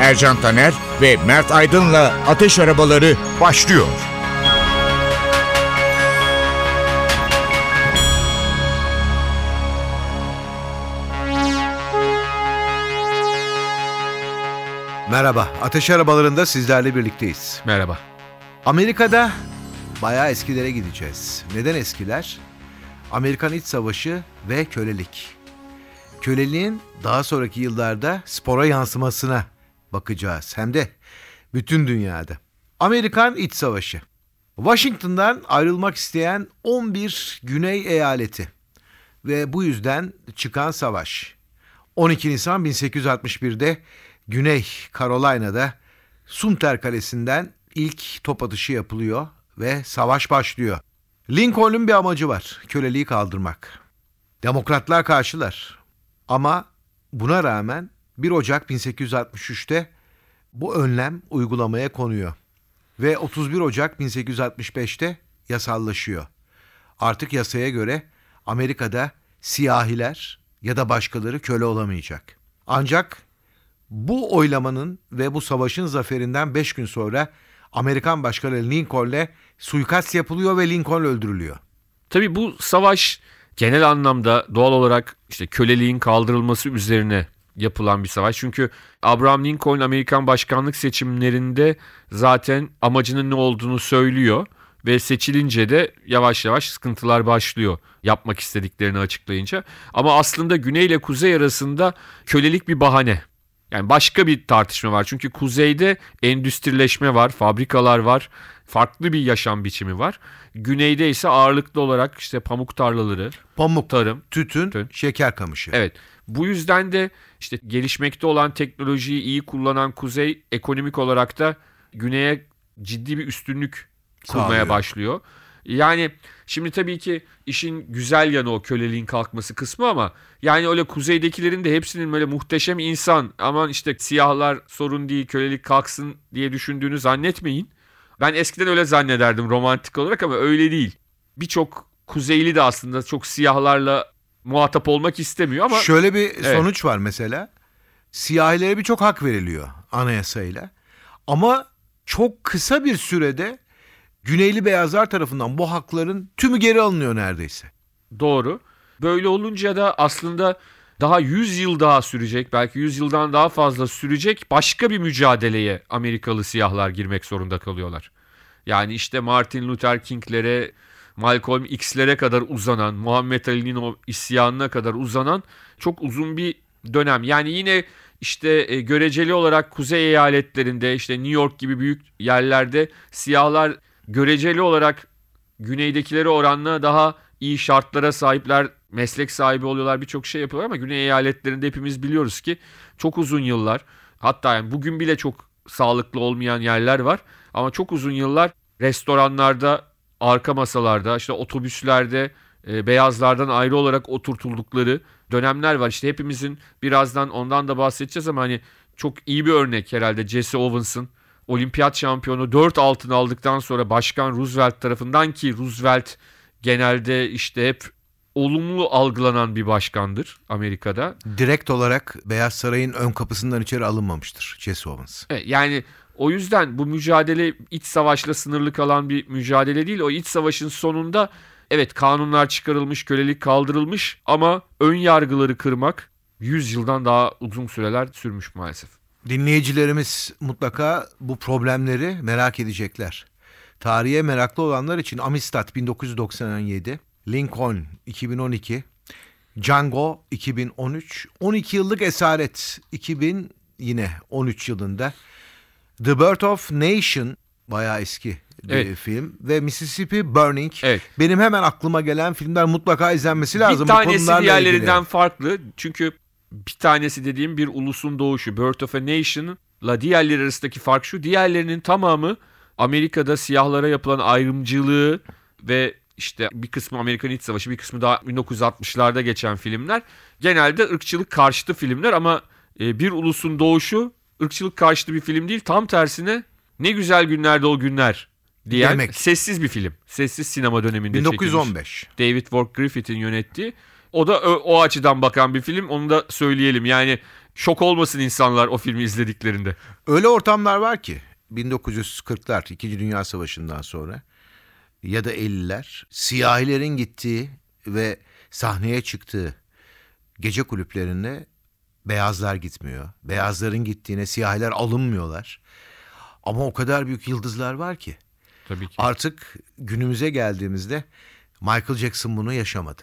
Ercan Taner ve Mert Aydın'la Ateş Arabaları başlıyor. Merhaba, Ateş Arabalarında sizlerle birlikteyiz. Merhaba. Amerika'da bayağı eskilere gideceğiz. Neden eskiler? Amerikan İç Savaşı ve kölelik. Köleliğin daha sonraki yıllarda spora yansımasına bakacağız. Hem de bütün dünyada. Amerikan İç Savaşı. Washington'dan ayrılmak isteyen 11 güney eyaleti ve bu yüzden çıkan savaş. 12 Nisan 1861'de Güney Carolina'da Sumter Kalesi'nden ilk top atışı yapılıyor ve savaş başlıyor. Lincoln'un bir amacı var, köleliği kaldırmak. Demokratlar karşılar. Ama buna rağmen 1 Ocak 1863'te bu önlem uygulamaya konuyor. Ve 31 Ocak 1865'te yasallaşıyor. Artık yasaya göre Amerika'da siyahiler ya da başkaları köle olamayacak. Ancak bu oylamanın ve bu savaşın zaferinden 5 gün sonra Amerikan Başkanı Lincoln'le suikast yapılıyor ve Lincoln öldürülüyor. Tabii bu savaş genel anlamda doğal olarak işte köleliğin kaldırılması üzerine yapılan bir savaş. Çünkü Abraham Lincoln Amerikan başkanlık seçimlerinde zaten amacının ne olduğunu söylüyor ve seçilince de yavaş yavaş sıkıntılar başlıyor yapmak istediklerini açıklayınca. Ama aslında güney ile kuzey arasında kölelik bir bahane. Yani başka bir tartışma var. Çünkü kuzeyde endüstrileşme var, fabrikalar var, farklı bir yaşam biçimi var. Güneyde ise ağırlıklı olarak işte pamuk tarlaları, Pamuk, tarım. tütün, Tütün. şeker kamışı. Evet. Bu yüzden de işte gelişmekte olan teknolojiyi iyi kullanan kuzey ekonomik olarak da güneye ciddi bir üstünlük kurmaya Sağlıyor. başlıyor. Yani şimdi tabii ki işin güzel yanı o köleliğin kalkması kısmı ama yani öyle kuzeydekilerin de hepsinin böyle muhteşem insan aman işte siyahlar sorun değil kölelik kalksın diye düşündüğünü zannetmeyin. Ben eskiden öyle zannederdim romantik olarak ama öyle değil. Birçok kuzeyli de aslında çok siyahlarla muhatap olmak istemiyor ama Şöyle bir sonuç var mesela. Siyahilere birçok hak veriliyor anayasayla. Ama çok kısa bir sürede Güneyli beyazlar tarafından bu hakların tümü geri alınıyor neredeyse. Doğru. Böyle olunca da aslında daha 100 yıl daha sürecek, belki 100 yıldan daha fazla sürecek başka bir mücadeleye Amerikalı siyahlar girmek zorunda kalıyorlar. Yani işte Martin Luther King'lere, Malcolm X'lere kadar uzanan, Muhammed Ali'nin o isyanına kadar uzanan çok uzun bir dönem. Yani yine işte e, göreceli olarak kuzey eyaletlerinde işte New York gibi büyük yerlerde siyahlar göreceli olarak güneydekilere oranla daha iyi şartlara sahipler, meslek sahibi oluyorlar, birçok şey yapıyorlar ama güney eyaletlerinde hepimiz biliyoruz ki çok uzun yıllar hatta yani bugün bile çok sağlıklı olmayan yerler var ama çok uzun yıllar restoranlarda, arka masalarda, işte otobüslerde e, beyazlardan ayrı olarak oturtuldukları dönemler var. İşte hepimizin birazdan ondan da bahsedeceğiz ama hani çok iyi bir örnek herhalde Jesse Owens'ın olimpiyat şampiyonu 4 altın aldıktan sonra Başkan Roosevelt tarafından ki Roosevelt genelde işte hep olumlu algılanan bir başkandır Amerika'da. Direkt olarak Beyaz Saray'ın ön kapısından içeri alınmamıştır Jesse Owens. Evet, yani o yüzden bu mücadele iç savaşla sınırlı kalan bir mücadele değil. O iç savaşın sonunda evet kanunlar çıkarılmış, kölelik kaldırılmış ama ön yargıları kırmak 100 yıldan daha uzun süreler sürmüş maalesef. Dinleyicilerimiz mutlaka bu problemleri merak edecekler. Tarihe meraklı olanlar için Amistad 1997, Lincoln 2012, Django 2013, 12 yıllık esaret 2000 yine 13 yılında, The Birth of Nation bayağı eski bir Evet. film ve Mississippi Burning. Evet. Benim hemen aklıma gelen filmler mutlaka izlenmesi lazım. Bir tanesi diğerlerinden ilgili. farklı. Çünkü bir tanesi dediğim bir ulusun doğuşu. Birth of a Nation'la diğerleri arasındaki fark şu. Diğerlerinin tamamı Amerika'da siyahlara yapılan ayrımcılığı ve işte bir kısmı Amerikan İç Savaşı bir kısmı daha 1960'larda geçen filmler. Genelde ırkçılık karşıtı filmler ama e, bir ulusun doğuşu ırkçılık karşıtı bir film değil. Tam tersine ne güzel günlerde o günler diyen Demek. sessiz bir film. Sessiz sinema döneminde çekilmiş. 1915. David Wark Griffith'in yönettiği. O da o, o açıdan bakan bir film. Onu da söyleyelim. Yani şok olmasın insanlar o filmi izlediklerinde. Öyle ortamlar var ki 1940'lar 2. Dünya Savaşı'ndan sonra ya da 50'ler siyahilerin gittiği ve sahneye çıktığı gece kulüplerinde beyazlar gitmiyor. Beyazların gittiğine siyahiler alınmıyorlar. Ama o kadar büyük yıldızlar var ki Tabii ki. artık günümüze geldiğimizde Michael Jackson bunu yaşamadı.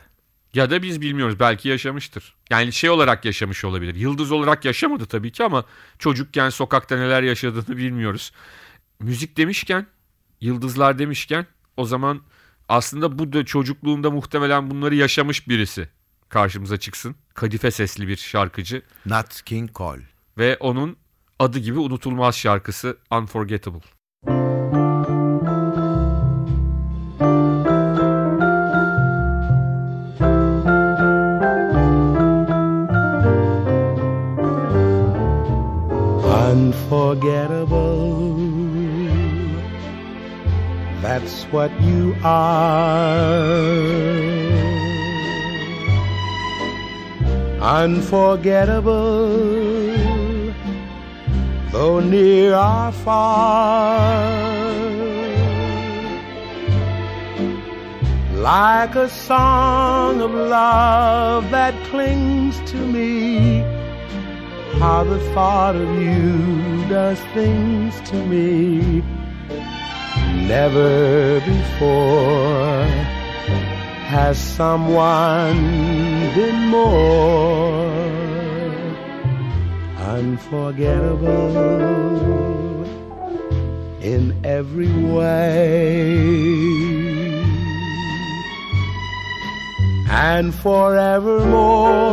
Ya da biz bilmiyoruz. Belki yaşamıştır. Yani şey olarak yaşamış olabilir. Yıldız olarak yaşamadı tabii ki ama çocukken sokakta neler yaşadığını bilmiyoruz. Müzik demişken, yıldızlar demişken o zaman aslında bu da çocukluğunda muhtemelen bunları yaşamış birisi karşımıza çıksın. Kadife sesli bir şarkıcı Nat King Cole. ve onun adı gibi unutulmaz şarkısı Unforgettable. Unforgettable. That's what you are. Unforgettable. Though near or far. Like a song of love that clings to me how the thought of you does things to me never before has someone been more unforgettable in every way and forevermore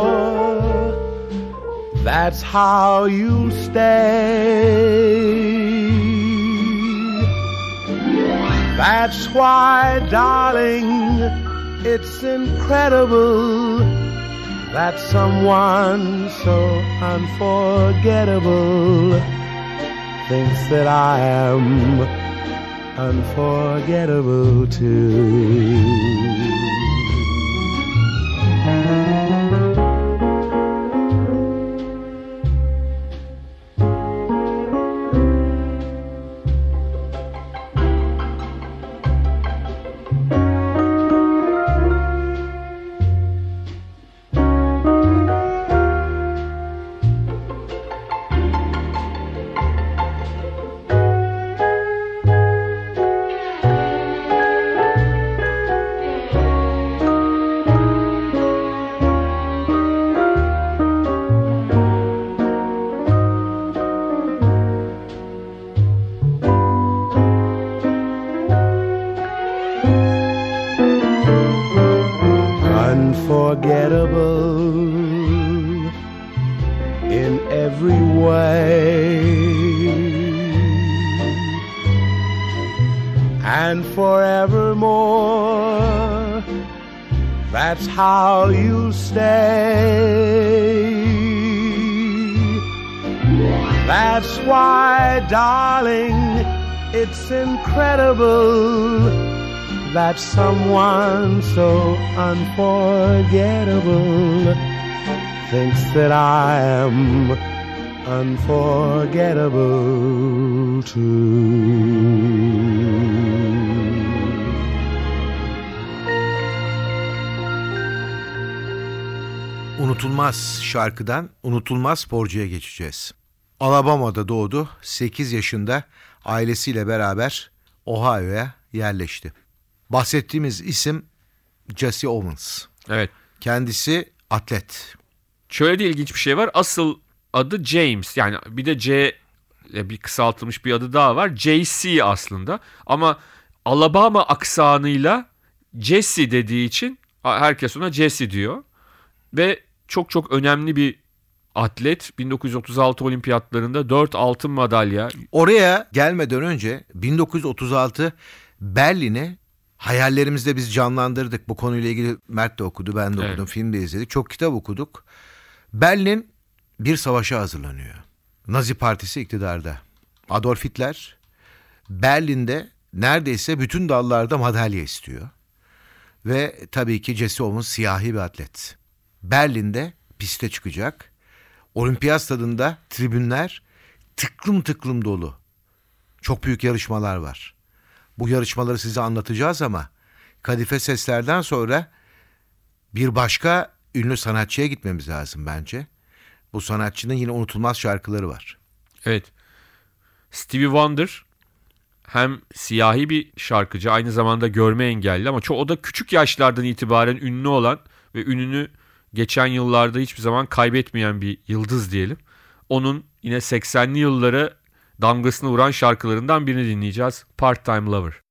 that's how you stay. That's why, darling, it's incredible that someone so unforgettable thinks that I am unforgettable too. Unforgettable in every way. And forevermore that's how you'll stay. That's why darling it's incredible that someone so unforgettable thinks that I am unforgettable too. Unutulmaz şarkıdan unutulmaz sporcuya geçeceğiz. Alabama'da doğdu. 8 yaşında ailesiyle beraber Ohio'ya yerleşti bahsettiğimiz isim Jesse Owens. Evet. Kendisi atlet. Şöyle de ilginç bir şey var. Asıl adı James. Yani bir de C e, bir kısaltılmış bir adı daha var. JC aslında. Ama Alabama aksanıyla Jesse dediği için herkes ona Jesse diyor. Ve çok çok önemli bir atlet. 1936 olimpiyatlarında 4 altın madalya. Oraya gelmeden önce 1936 Berlin'e hayallerimizde biz canlandırdık. Bu konuyla ilgili Mert de okudu, ben de evet. okudum, film de izledik. Çok kitap okuduk. Berlin bir savaşa hazırlanıyor. Nazi Partisi iktidarda. Adolf Hitler Berlin'de neredeyse bütün dallarda madalya istiyor. Ve tabii ki Jesse Owens siyahi bir atlet. Berlin'de piste çıkacak. Olimpiyat stadında tribünler tıklım tıklım dolu. Çok büyük yarışmalar var. Bu yarışmaları size anlatacağız ama Kadife Sesler'den sonra bir başka ünlü sanatçıya gitmemiz lazım bence. Bu sanatçının yine unutulmaz şarkıları var. Evet. Stevie Wonder hem siyahi bir şarkıcı aynı zamanda görme engelli ama çok o da küçük yaşlardan itibaren ünlü olan ve ününü geçen yıllarda hiçbir zaman kaybetmeyen bir yıldız diyelim. Onun yine 80'li yıllara damgasını vuran şarkılarından birini dinleyeceğiz. Part Time Lover.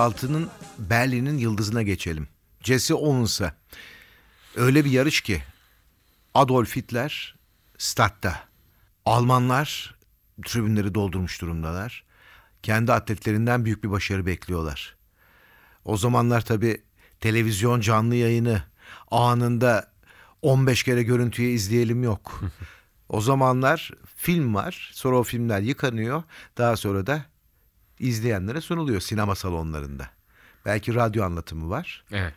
1936'nın Berlin'in yıldızına geçelim. Jesse Owens'a. Öyle bir yarış ki Adolf Hitler statta. Almanlar tribünleri doldurmuş durumdalar. Kendi atletlerinden büyük bir başarı bekliyorlar. O zamanlar tabii televizyon canlı yayını anında 15 kere görüntüye izleyelim yok. o zamanlar film var. Sonra o filmler yıkanıyor. Daha sonra da izleyenlere sunuluyor sinema salonlarında. Belki radyo anlatımı var. Evet.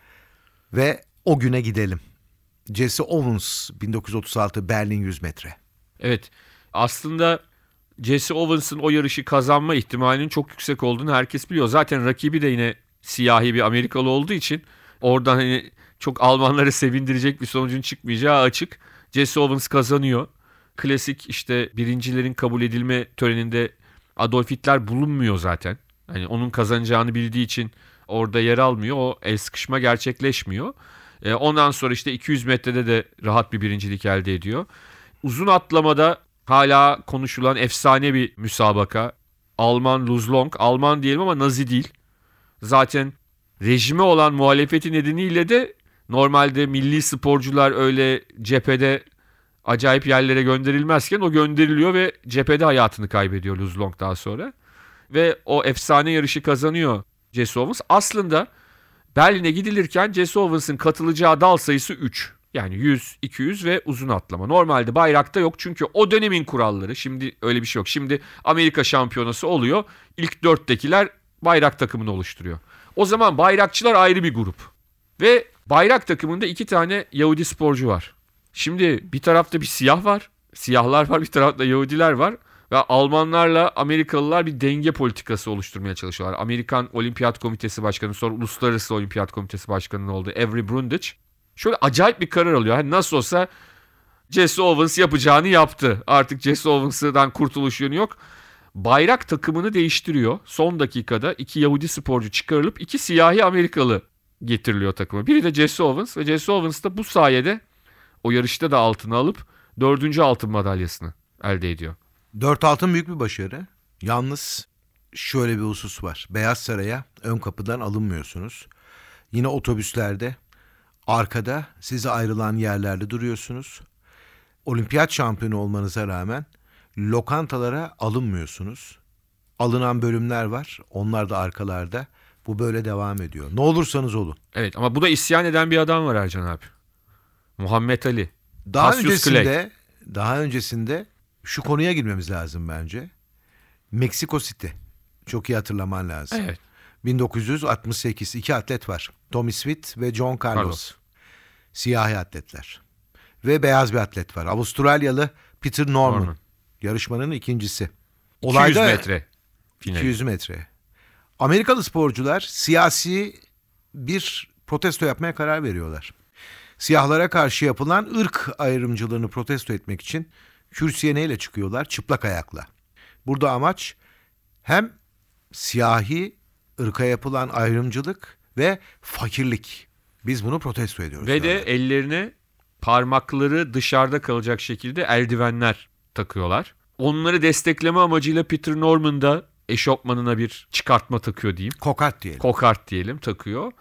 Ve o güne gidelim. Jesse Owens 1936 Berlin 100 metre. Evet. Aslında Jesse Owens'ın o yarışı kazanma ihtimalinin çok yüksek olduğunu herkes biliyor. Zaten rakibi de yine siyahi bir Amerikalı olduğu için oradan hani çok Almanları sevindirecek bir sonucun çıkmayacağı açık. Jesse Owens kazanıyor. Klasik işte birincilerin kabul edilme töreninde Adolf Hitler bulunmuyor zaten. Hani onun kazanacağını bildiği için orada yer almıyor. O el sıkışma gerçekleşmiyor. E, ondan sonra işte 200 metrede de rahat bir birincilik elde ediyor. Uzun atlamada hala konuşulan efsane bir müsabaka. Alman Luzlong. Alman diyelim ama Nazi değil. Zaten rejime olan muhalefeti nedeniyle de normalde milli sporcular öyle cephede acayip yerlere gönderilmezken o gönderiliyor ve cephede hayatını kaybediyor Luzlong daha sonra. Ve o efsane yarışı kazanıyor Jesse Owens. Aslında Berlin'e gidilirken Jesse Owens'ın katılacağı dal sayısı 3. Yani 100, 200 ve uzun atlama. Normalde bayrakta yok çünkü o dönemin kuralları. Şimdi öyle bir şey yok. Şimdi Amerika şampiyonası oluyor. İlk dörttekiler bayrak takımını oluşturuyor. O zaman bayrakçılar ayrı bir grup. Ve bayrak takımında iki tane Yahudi sporcu var. Şimdi bir tarafta bir siyah var. Siyahlar var bir tarafta Yahudiler var. Ve Almanlarla Amerikalılar bir denge politikası oluşturmaya çalışıyorlar. Amerikan Olimpiyat Komitesi Başkanı sonra Uluslararası Olimpiyat Komitesi Başkanı'nın olduğu Avery Brundage. Şöyle acayip bir karar alıyor. Hani nasıl olsa Jesse Owens yapacağını yaptı. Artık Jesse Owens'dan kurtuluş yönü yok. Bayrak takımını değiştiriyor. Son dakikada iki Yahudi sporcu çıkarılıp iki siyahi Amerikalı getiriliyor takıma. Biri de Jesse Owens ve Jesse Owens da bu sayede o yarışta da altını alıp dördüncü altın madalyasını elde ediyor. Dört altın büyük bir başarı. Yalnız şöyle bir husus var. Beyaz Saray'a ön kapıdan alınmıyorsunuz. Yine otobüslerde arkada size ayrılan yerlerde duruyorsunuz. Olimpiyat şampiyonu olmanıza rağmen lokantalara alınmıyorsunuz. Alınan bölümler var. Onlar da arkalarda. Bu böyle devam ediyor. Ne olursanız olun. Evet ama bu da isyan eden bir adam var Ercan abi. Muhammed Ali. Daha Cassius öncesinde Clay. daha öncesinde şu konuya girmemiz lazım bence. Meksiko City. Çok iyi hatırlaman lazım. Evet. 1968 iki atlet var. Tommy Smith ve John Carlos. Carlos. Siyahi atletler. Ve beyaz bir atlet var. Avustralyalı Peter Norman. Norman. Yarışmanın ikincisi. 200 metre. finali. 200 metre. Amerikalı sporcular siyasi bir protesto yapmaya karar veriyorlar. Siyahlara karşı yapılan ırk ayrımcılığını protesto etmek için kürsüye neyle çıkıyorlar? Çıplak ayakla. Burada amaç hem siyahi ırka yapılan ayrımcılık ve fakirlik. Biz bunu protesto ediyoruz. Ve de ellerine parmakları dışarıda kalacak şekilde eldivenler takıyorlar. Onları destekleme amacıyla Peter Norman da eşofmanına bir çıkartma takıyor diyeyim. kokat diyelim. Kokart diyelim takıyor.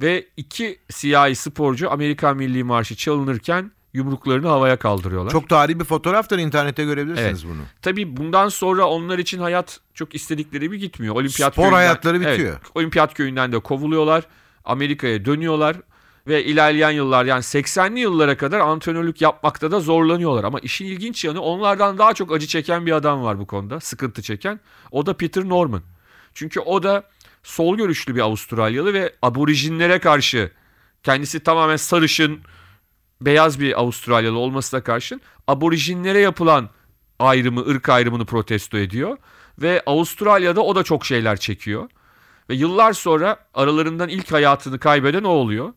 Ve iki siyahi sporcu Amerikan Milli Marşı çalınırken yumruklarını havaya kaldırıyorlar. Çok tarihi bir fotoğraftır internette görebilirsiniz Evet. bunu. Tabii bundan sonra onlar için hayat çok istedikleri gibi gitmiyor. Olimpiyat Spor hayatları bitiyor. Evet, olimpiyat köyünden de kovuluyorlar. Amerika'ya dönüyorlar ve ilerleyen yıllar yani 80'li yıllara kadar antrenörlük yapmakta da zorlanıyorlar. Ama işin ilginç yanı onlardan daha çok acı çeken bir adam var bu konuda. Sıkıntı çeken. O da Peter Norman. Çünkü o da sol görüşlü bir Avustralyalı ve aborijinlere karşı kendisi tamamen sarışın beyaz bir Avustralyalı olmasına karşın aborijinlere yapılan ayrımı, ırk ayrımını protesto ediyor. Ve Avustralya'da o da çok şeyler çekiyor. Ve yıllar sonra aralarından ilk hayatını kaybeden o oluyor.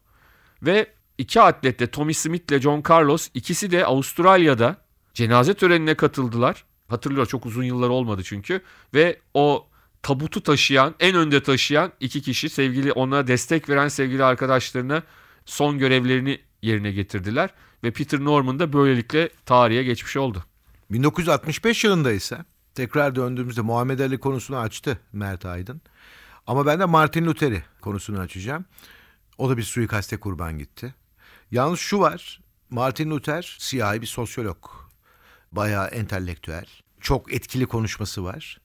Ve iki atlet de Tommy Smith ile John Carlos ikisi de Avustralya'da cenaze törenine katıldılar. Hatırlıyor çok uzun yıllar olmadı çünkü. Ve o tabutu taşıyan, en önde taşıyan iki kişi sevgili ona destek veren sevgili arkadaşlarına son görevlerini yerine getirdiler. Ve Peter Norman da böylelikle tarihe geçmiş oldu. 1965 yılında ise tekrar döndüğümüzde Muhammed Ali konusunu açtı Mert Aydın. Ama ben de Martin Luther'i konusunu açacağım. O da bir suikaste kurban gitti. Yalnız şu var. Martin Luther siyahi bir sosyolog. Bayağı entelektüel. Çok etkili konuşması var.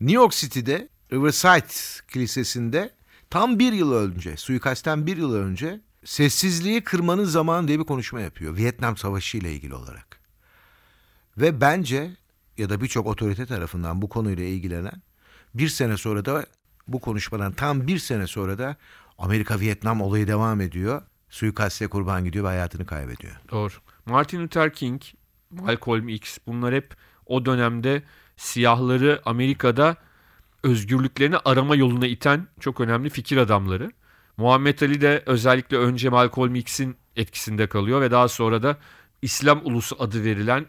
New York City'de Riverside Kilisesi'nde tam bir yıl önce, suikastten bir yıl önce sessizliği kırmanın zamanı diye bir konuşma yapıyor. Vietnam Savaşı ile ilgili olarak. Ve bence ya da birçok otorite tarafından bu konuyla ilgilenen bir sene sonra da bu konuşmadan tam bir sene sonra da Amerika Vietnam olayı devam ediyor. Suikaste kurban gidiyor ve hayatını kaybediyor. Doğru. Martin Luther King, Malcolm X bunlar hep o dönemde siyahları Amerika'da özgürlüklerini arama yoluna iten çok önemli fikir adamları. Muhammed Ali de özellikle önce Malcolm X'in etkisinde kalıyor ve daha sonra da İslam Ulusu adı verilen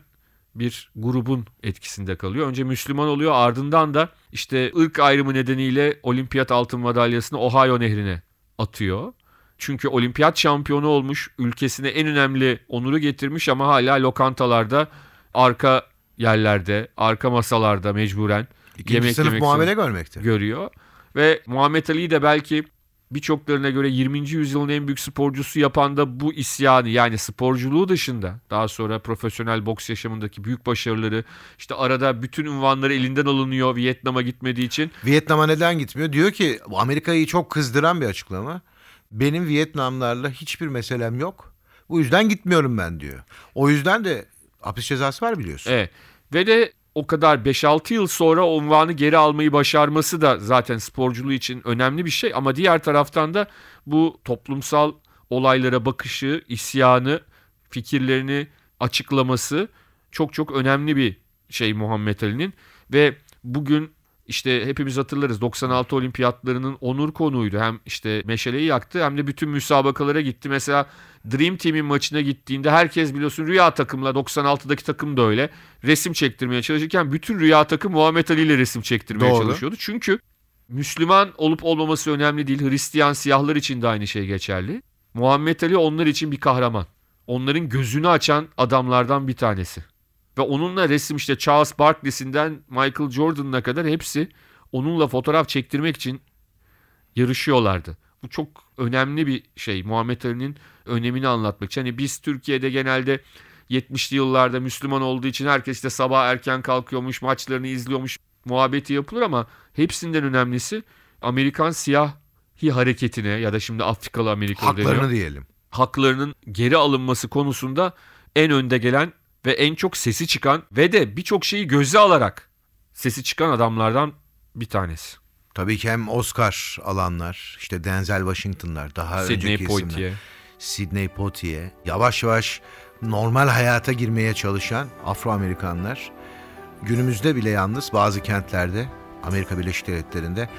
bir grubun etkisinde kalıyor. Önce Müslüman oluyor ardından da işte ırk ayrımı nedeniyle olimpiyat altın madalyasını Ohio nehrine atıyor. Çünkü olimpiyat şampiyonu olmuş, ülkesine en önemli onuru getirmiş ama hala lokantalarda, arka yerlerde, arka masalarda mecburen İkinci yemek sınıf yemek muamele görmekte. görüyor. Ve Muhammed Ali'yi de belki birçoklarına göre 20. yüzyılın en büyük sporcusu yapan da bu isyanı yani sporculuğu dışında daha sonra profesyonel boks yaşamındaki büyük başarıları işte arada bütün ünvanları elinden alınıyor Vietnam'a gitmediği için. Vietnam'a neden gitmiyor? Diyor ki Amerika'yı çok kızdıran bir açıklama. Benim Vietnamlarla hiçbir meselem yok. Bu yüzden gitmiyorum ben diyor. O yüzden de hapis cezası var biliyorsun. Evet. Ve de o kadar 5-6 yıl sonra unvanı geri almayı başarması da zaten sporculuğu için önemli bir şey. Ama diğer taraftan da bu toplumsal olaylara bakışı, isyanı, fikirlerini açıklaması çok çok önemli bir şey Muhammed Ali'nin. Ve bugün işte hepimiz hatırlarız 96 olimpiyatlarının onur konuğuydu. Hem işte meşaleyi yaktı hem de bütün müsabakalara gitti. Mesela Dream Team'in maçına gittiğinde herkes biliyorsun rüya takımla 96'daki takım da öyle resim çektirmeye çalışırken bütün rüya takım Muhammed Ali ile resim çektirmeye Doğru. çalışıyordu. Çünkü Müslüman olup olmaması önemli değil. Hristiyan siyahlar için de aynı şey geçerli. Muhammed Ali onlar için bir kahraman. Onların gözünü açan adamlardan bir tanesi. Ve onunla resim işte Charles Barkley'sinden Michael Jordan'ına kadar hepsi onunla fotoğraf çektirmek için yarışıyorlardı. Bu çok önemli bir şey. Muhammed Ali'nin önemini anlatmak için. Hani biz Türkiye'de genelde 70'li yıllarda Müslüman olduğu için herkes de sabah erken kalkıyormuş, maçlarını izliyormuş, muhabbeti yapılır ama hepsinden önemlisi Amerikan siyahi hareketine ya da şimdi Afrikalı Amerikalı deniyor Haklarını diyelim. haklarının geri alınması konusunda en önde gelen ve en çok sesi çıkan ve de birçok şeyi göze alarak sesi çıkan adamlardan bir tanesi. Tabii ki hem Oscar alanlar, işte Denzel Washington'lar, daha Sidney önceki isimler. Poitier. Sidney Poitier. Yavaş yavaş normal hayata girmeye çalışan Afro-Amerikanlar. Günümüzde bile yalnız bazı kentlerde, Amerika Birleşik Devletleri'nde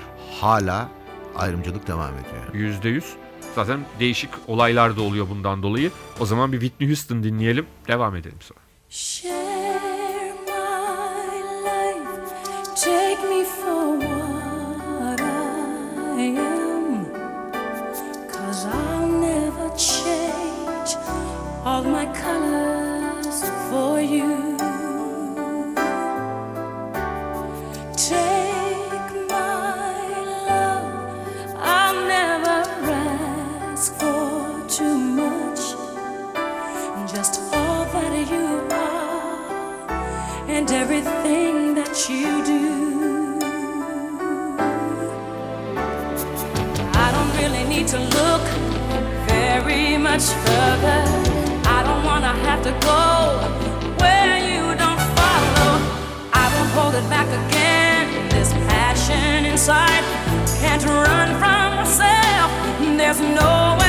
hala ayrımcılık devam ediyor. Yüzde yüz. Zaten değişik olaylar da oluyor bundan dolayı. O zaman bir Whitney Houston dinleyelim. Devam edelim sonra. Share my life, take me for what I am. Cause I'll never change all my colors for you. Much further. I don't wanna have to go where you don't follow. I won't hold it back again. This passion inside can't run from myself. There's nowhere to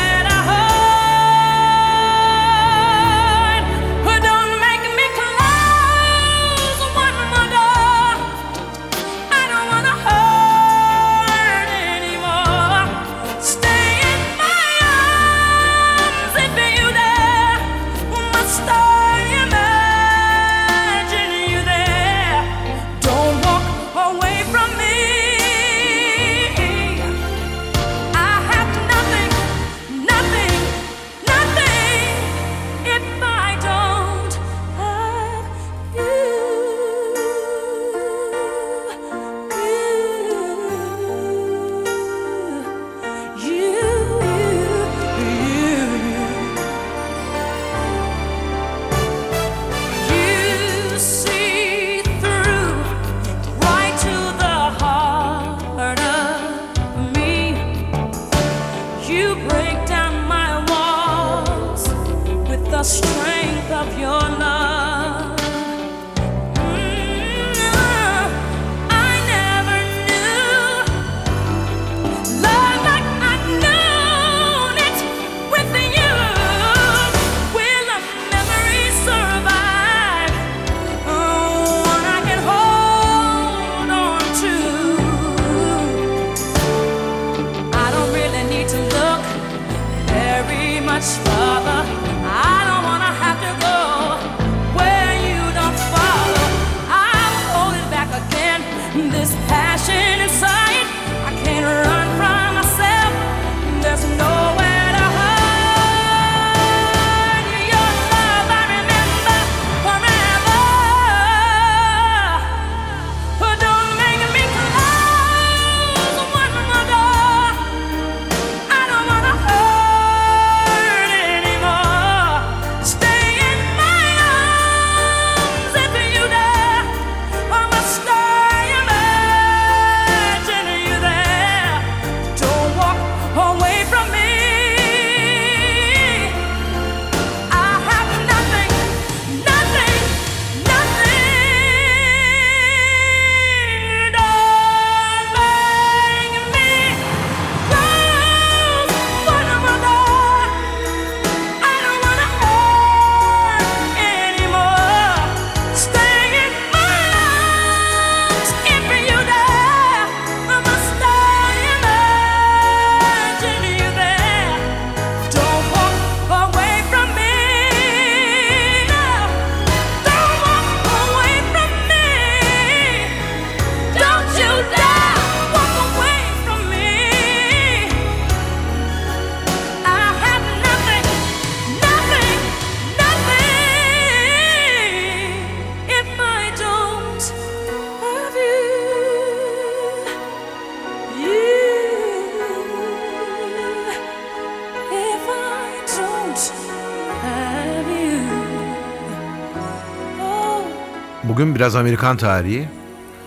Bugün biraz Amerikan tarihi,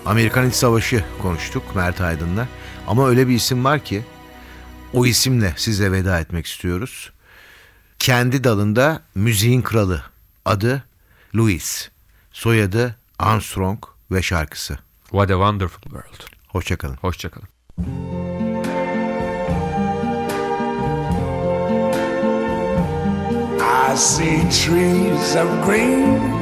Amerikan İç Savaşı konuştuk Mert Aydın'la. Ama öyle bir isim var ki o isimle size veda etmek istiyoruz. Kendi dalında müziğin kralı. Adı Louis. Soyadı Armstrong ve şarkısı. What a wonderful world. Hoşçakalın. Hoşçakalın. I see trees of green,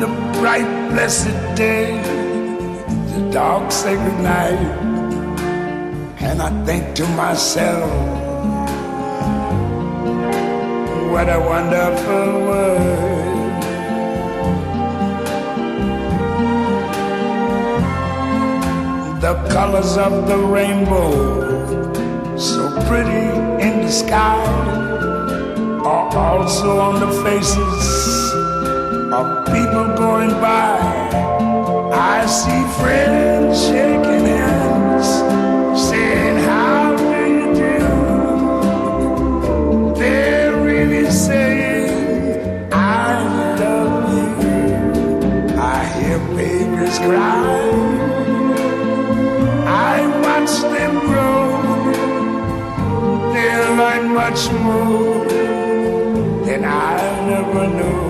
the bright blessed day, the dark sacred night, and I think to myself, what a wonderful world. The colors of the rainbow, so pretty in the sky are also on the faces of people going by. I see friends shaking hands, saying, How do you do? They're really saying, I love you. I hear babies cry. I watch them grow. They'll learn much more than I never knew.